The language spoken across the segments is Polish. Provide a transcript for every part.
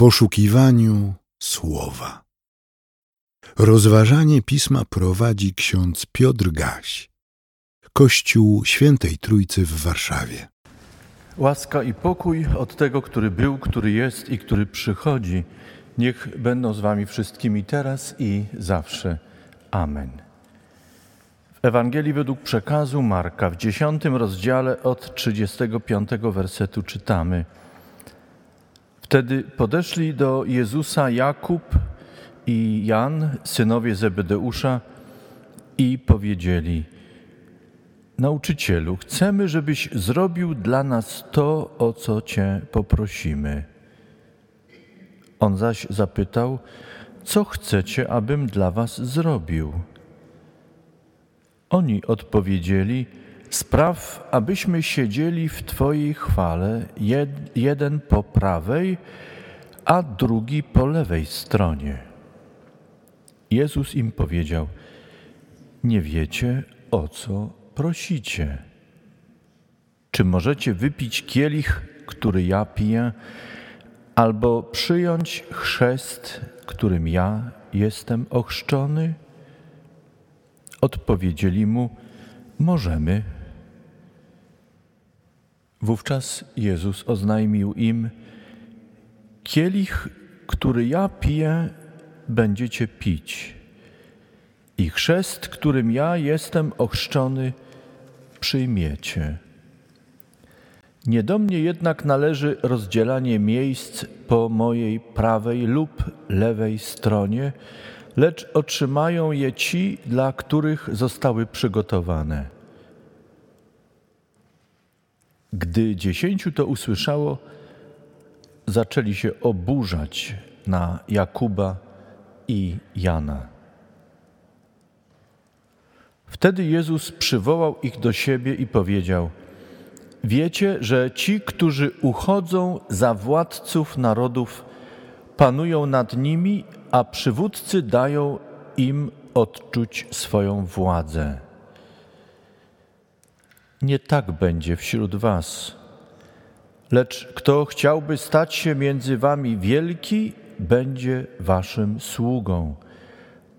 poszukiwaniu słowa. Rozważanie pisma prowadzi ksiądz Piotr Gaś, Kościół Świętej Trójcy w Warszawie. Łaska i pokój od tego, który był, który jest i który przychodzi, niech będą z Wami wszystkimi teraz i zawsze. Amen. W Ewangelii według przekazu Marka w dziesiątym rozdziale od 35 wersetu czytamy. Wtedy podeszli do Jezusa Jakub i Jan, synowie Zebedeusza, i powiedzieli: Nauczycielu, chcemy, żebyś zrobił dla nas to, o co Cię poprosimy. On zaś zapytał: Co chcecie, abym dla Was zrobił? Oni odpowiedzieli: Spraw, abyśmy siedzieli w Twojej chwale, jed, jeden po prawej, a drugi po lewej stronie. Jezus im powiedział: Nie wiecie, o co prosicie. Czy możecie wypić kielich, który ja piję, albo przyjąć chrzest, którym ja jestem ochrzczony? Odpowiedzieli mu: Możemy. Wówczas Jezus oznajmił im: Kielich, który ja piję, będziecie pić, i chrzest, którym ja jestem ochrzczony, przyjmiecie. Nie do mnie jednak należy rozdzielanie miejsc po mojej prawej lub lewej stronie, lecz otrzymają je ci, dla których zostały przygotowane. Gdy dziesięciu to usłyszało, zaczęli się oburzać na Jakuba i Jana. Wtedy Jezus przywołał ich do siebie i powiedział: Wiecie, że ci, którzy uchodzą za władców narodów, panują nad nimi, a przywódcy dają im odczuć swoją władzę. Nie tak będzie wśród Was. Lecz kto chciałby stać się między Wami wielki, będzie Waszym sługą,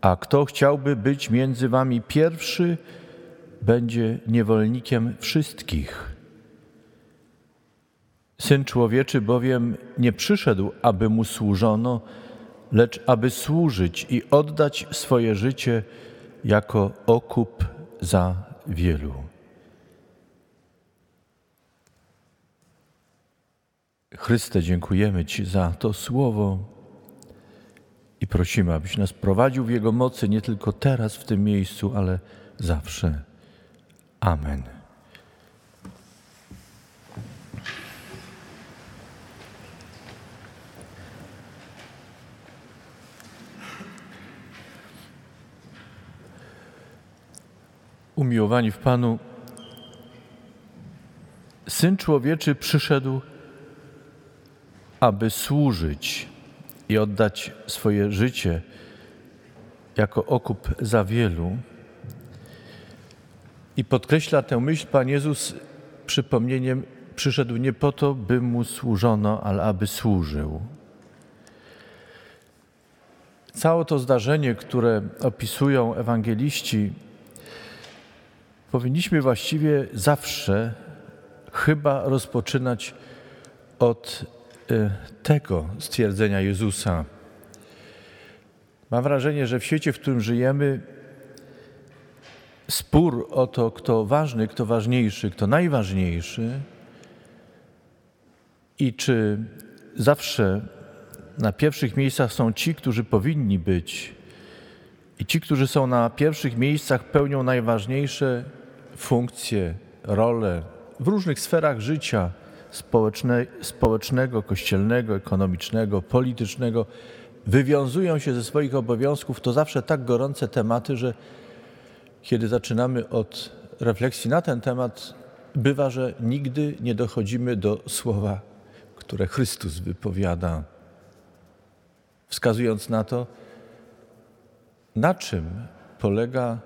a kto chciałby być między Wami pierwszy, będzie niewolnikiem wszystkich. Syn człowieczy bowiem nie przyszedł, aby mu służono, lecz aby służyć i oddać swoje życie jako okup za wielu. Chryste, dziękujemy Ci za to słowo i prosimy, abyś nas prowadził w Jego mocy nie tylko teraz w tym miejscu, ale zawsze. Amen. Umiłowani w Panu, Syn Człowieczy przyszedł, aby służyć i oddać swoje życie jako okup za wielu. I podkreśla tę myśl Pan Jezus przypomnieniem, przyszedł nie po to, by mu służono, ale aby służył. Całe to zdarzenie, które opisują ewangeliści, powinniśmy właściwie zawsze chyba rozpoczynać od tego stwierdzenia Jezusa. Mam wrażenie, że w świecie, w którym żyjemy, spór o to, kto ważny, kto ważniejszy, kto najważniejszy i czy zawsze na pierwszych miejscach są ci, którzy powinni być, i ci, którzy są na pierwszych miejscach, pełnią najważniejsze funkcje, role w różnych sferach życia społeczne, społecznego, kościelnego, ekonomicznego, politycznego, wywiązują się ze swoich obowiązków, to zawsze tak gorące tematy, że kiedy zaczynamy od refleksji na ten temat, bywa, że nigdy nie dochodzimy do słowa, które Chrystus wypowiada, wskazując na to, na czym polega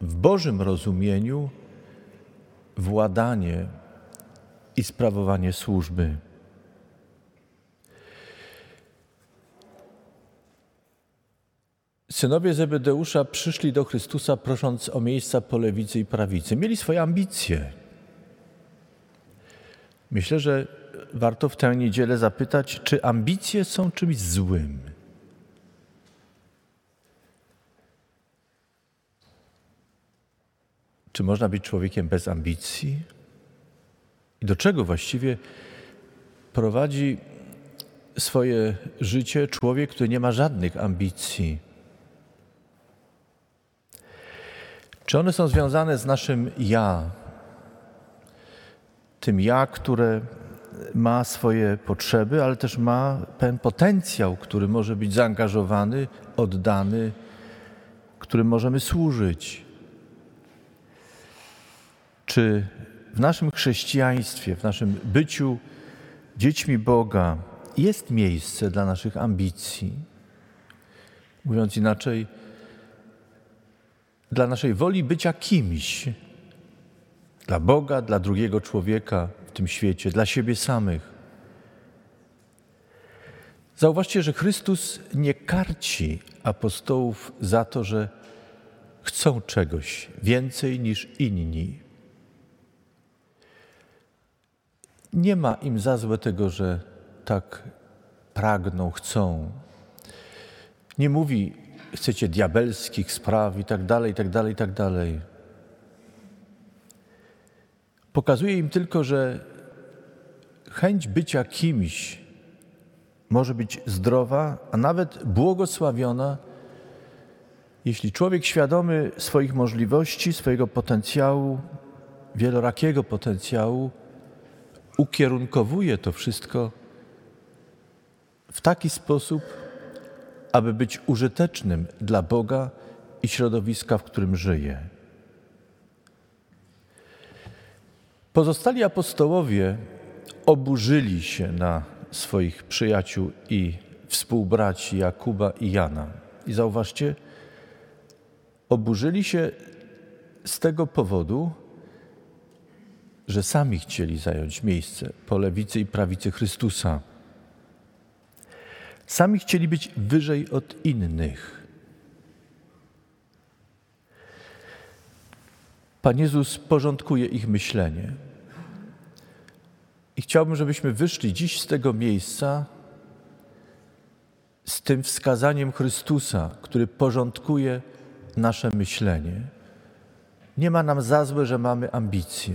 w Bożym rozumieniu władanie i sprawowanie służby. Synowie Zebedeusza przyszli do Chrystusa prosząc o miejsca po lewicy i prawicy. Mieli swoje ambicje. Myślę, że warto w tę niedzielę zapytać, czy ambicje są czymś złym. Czy można być człowiekiem bez ambicji? I do czego właściwie prowadzi swoje życie człowiek, który nie ma żadnych ambicji? Czy one są związane z naszym ja? Tym ja, które ma swoje potrzeby, ale też ma pewien potencjał, który może być zaangażowany, oddany, którym możemy służyć. Czy w naszym chrześcijaństwie, w naszym byciu dziećmi Boga jest miejsce dla naszych ambicji? Mówiąc inaczej, dla naszej woli bycia kimś, dla Boga, dla drugiego człowieka w tym świecie, dla siebie samych. Zauważcie, że Chrystus nie karci apostołów za to, że chcą czegoś więcej niż inni. Nie ma im za złe tego, że tak pragną, chcą. Nie mówi, chcecie diabelskich spraw i tak dalej, i tak dalej, i tak dalej. Pokazuje im tylko, że chęć bycia kimś może być zdrowa, a nawet błogosławiona, jeśli człowiek świadomy swoich możliwości, swojego potencjału, wielorakiego potencjału, ukierunkowuje to wszystko w taki sposób, aby być użytecznym dla Boga i środowiska, w którym żyje. Pozostali apostołowie oburzyli się na swoich przyjaciół i współbraci Jakuba i Jana. I zauważcie, oburzyli się z tego powodu, że sami chcieli zająć miejsce po lewicy i prawicy Chrystusa. Sami chcieli być wyżej od innych. Pan Jezus porządkuje ich myślenie. I chciałbym, żebyśmy wyszli dziś z tego miejsca z tym wskazaniem Chrystusa, który porządkuje nasze myślenie. Nie ma nam za złe, że mamy ambicje.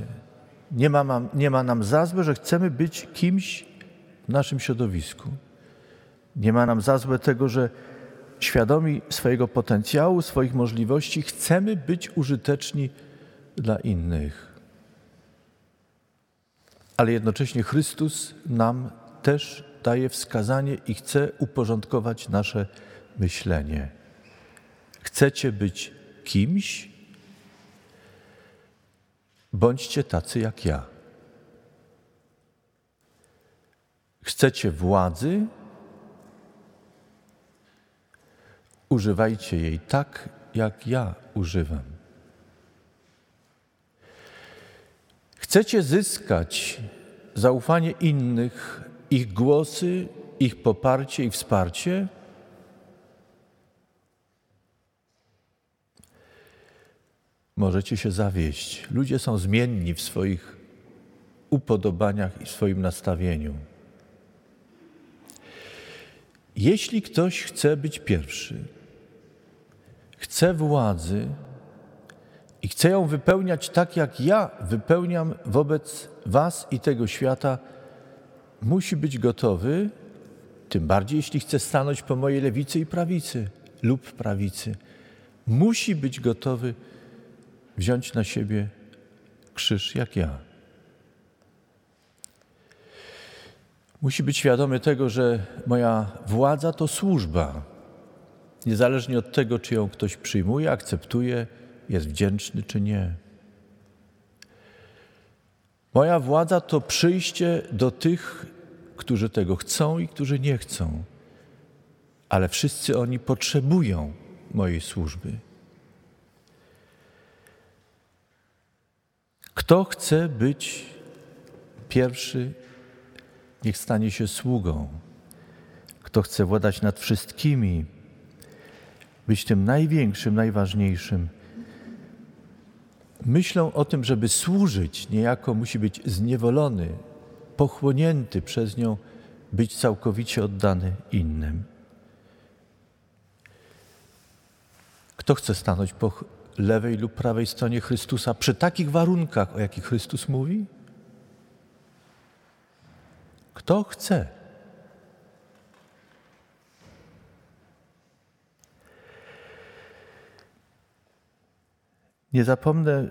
Nie ma, nie ma nam za złe, że chcemy być kimś w naszym środowisku. Nie ma nam za złe tego, że świadomi swojego potencjału, swoich możliwości, chcemy być użyteczni dla innych. Ale jednocześnie Chrystus nam też daje wskazanie i chce uporządkować nasze myślenie. Chcecie być kimś? Bądźcie tacy jak ja. Chcecie władzy? Używajcie jej tak, jak ja używam. Chcecie zyskać zaufanie innych, ich głosy, ich poparcie i wsparcie? Możecie się zawieść. Ludzie są zmienni w swoich upodobaniach i swoim nastawieniu. Jeśli ktoś chce być pierwszy, chce władzy i chce ją wypełniać tak, jak ja wypełniam wobec Was i tego świata, musi być gotowy, tym bardziej jeśli chce stanąć po mojej lewicy i prawicy lub prawicy, musi być gotowy wziąć na siebie krzyż jak ja. Musi być świadomy tego, że moja władza to służba. Niezależnie od tego, czy ją ktoś przyjmuje, akceptuje, jest wdzięczny czy nie. Moja władza to przyjście do tych, którzy tego chcą i którzy nie chcą, ale wszyscy oni potrzebują mojej służby. Kto chce być pierwszy, niech stanie się sługą. Kto chce władać nad wszystkimi, być tym największym, najważniejszym. Myślą o tym, żeby służyć, niejako musi być zniewolony, pochłonięty przez nią, być całkowicie oddany innym. Kto chce stanąć po lewej lub prawej stronie Chrystusa przy takich warunkach, o jakich Chrystus mówi? Kto chce? Nie zapomnę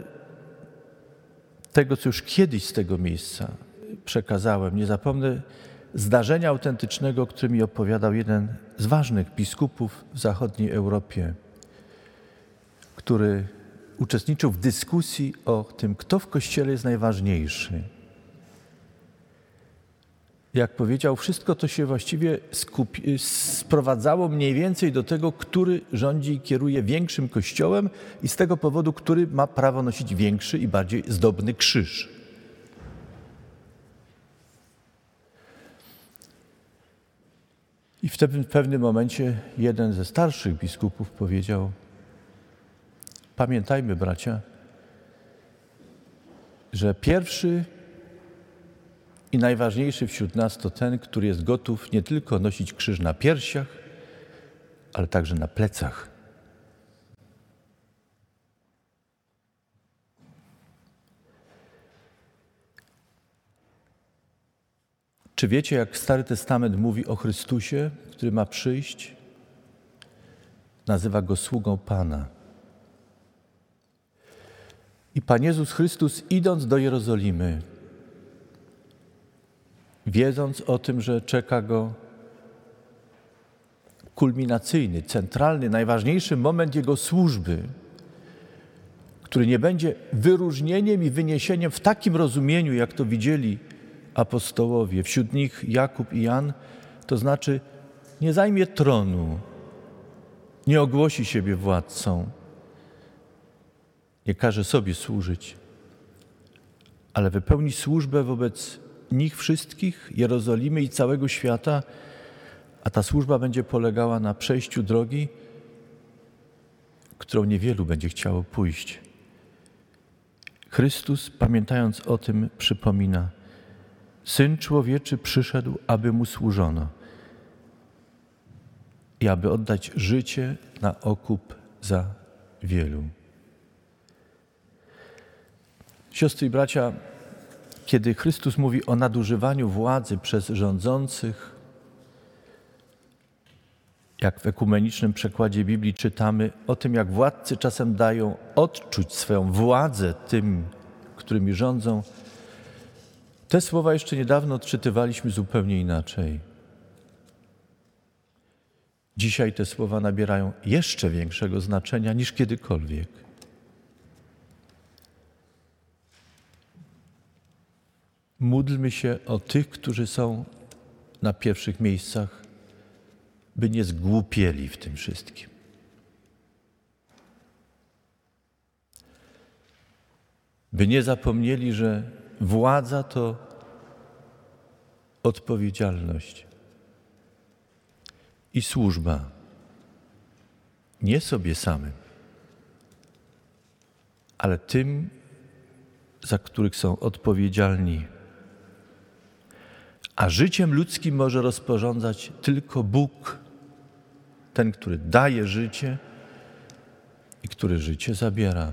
tego, co już kiedyś z tego miejsca przekazałem. Nie zapomnę zdarzenia autentycznego, które mi opowiadał jeden z ważnych biskupów w zachodniej Europie, który uczestniczył w dyskusji o tym, kto w Kościele jest najważniejszy jak powiedział, wszystko to się właściwie skupi, sprowadzało mniej więcej do tego, który rządzi i kieruje większym kościołem i z tego powodu, który ma prawo nosić większy i bardziej zdobny krzyż. I w pewnym momencie jeden ze starszych biskupów powiedział: Pamiętajmy, bracia, że pierwszy i najważniejszy wśród nas to ten, który jest gotów nie tylko nosić krzyż na piersiach, ale także na plecach. Czy wiecie, jak Stary Testament mówi o Chrystusie, który ma przyjść? Nazywa go sługą Pana. I Pan Jezus Chrystus, idąc do Jerozolimy, wiedząc o tym, że czeka go kulminacyjny, centralny, najważniejszy moment jego służby, który nie będzie wyróżnieniem i wyniesieniem w takim rozumieniu, jak to widzieli apostołowie, wśród nich Jakub i Jan, to znaczy nie zajmie tronu, nie ogłosi siebie władcą, nie każe sobie służyć, ale wypełni służbę wobec nich wszystkich, Jerozolimy i całego świata, a ta służba będzie polegała na przejściu drogi, którą niewielu będzie chciało pójść. Chrystus, pamiętając o tym, przypomina: Syn człowieczy przyszedł, aby mu służono i aby oddać życie na okup za wielu. Siostry i bracia, kiedy Chrystus mówi o nadużywaniu władzy przez rządzących, jak w ekumenicznym przekładzie Biblii czytamy o tym, jak władcy czasem dają odczuć swoją władzę tym, którymi rządzą, te słowa jeszcze niedawno odczytywaliśmy zupełnie inaczej. Dzisiaj te słowa nabierają jeszcze większego znaczenia niż kiedykolwiek. Módlmy się o tych, którzy są na pierwszych miejscach, by nie zgłupieli w tym wszystkim. By nie zapomnieli, że władza to odpowiedzialność i służba nie sobie samym, ale tym, za których są odpowiedzialni a życiem ludzkim może rozporządzać tylko Bóg, ten, który daje życie i który życie zabiera,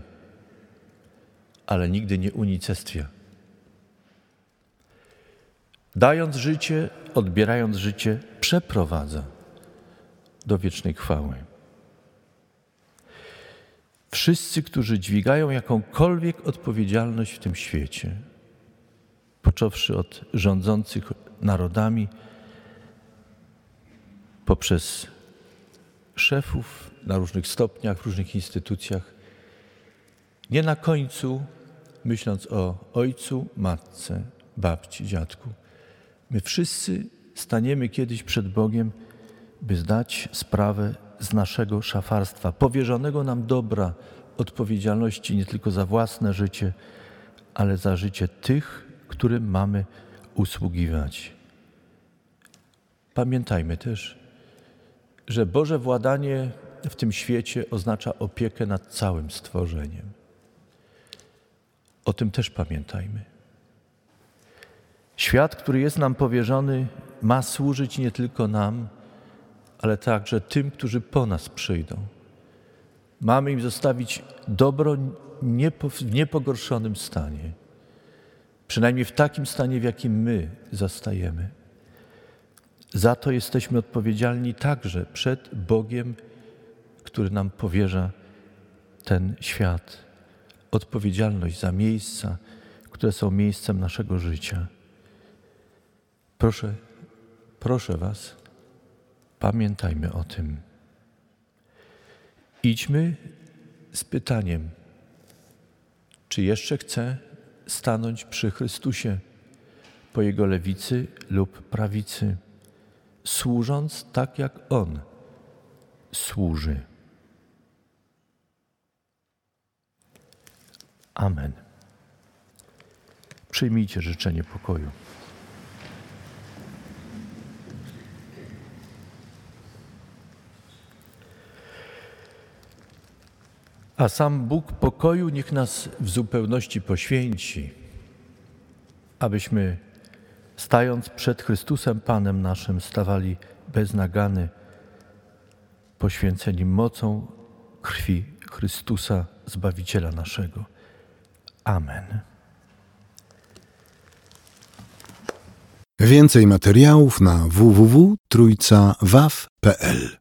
ale nigdy nie unicestwia. Dając życie, odbierając życie, przeprowadza do wiecznej chwały. Wszyscy, którzy dźwigają jakąkolwiek odpowiedzialność w tym świecie, począwszy od rządzących narodami, poprzez szefów na różnych stopniach, w różnych instytucjach, nie na końcu myśląc o ojcu, matce, babci, dziadku. My wszyscy staniemy kiedyś przed Bogiem, by zdać sprawę z naszego szafarstwa, powierzonego nam dobra, odpowiedzialności nie tylko za własne życie, ale za życie tych, którym mamy usługiwać. Pamiętajmy też, że Boże władanie w tym świecie oznacza opiekę nad całym stworzeniem. O tym też pamiętajmy. Świat, który jest nam powierzony, ma służyć nie tylko nam, ale także tym, którzy po nas przyjdą. Mamy im zostawić dobro w niepogorszonym stanie, przynajmniej w takim stanie, w jakim my zastajemy. Za to jesteśmy odpowiedzialni także przed Bogiem, który nam powierza ten świat. Odpowiedzialność za miejsca, które są miejscem naszego życia. Proszę, proszę Was, pamiętajmy o tym. Idźmy z pytaniem, czy jeszcze chcę stanąć przy Chrystusie po Jego lewicy lub prawicy, służąc tak jak On służy. Amen. Przyjmijcie życzenie pokoju. A sam Bóg pokoju niech nas w zupełności poświęci, abyśmy stając przed Chrystusem Panem naszym stawali bez nagany, poświęceni mocą krwi Chrystusa, Zbawiciela naszego. Amen. Więcej materiałów na www.trójcawaw.pl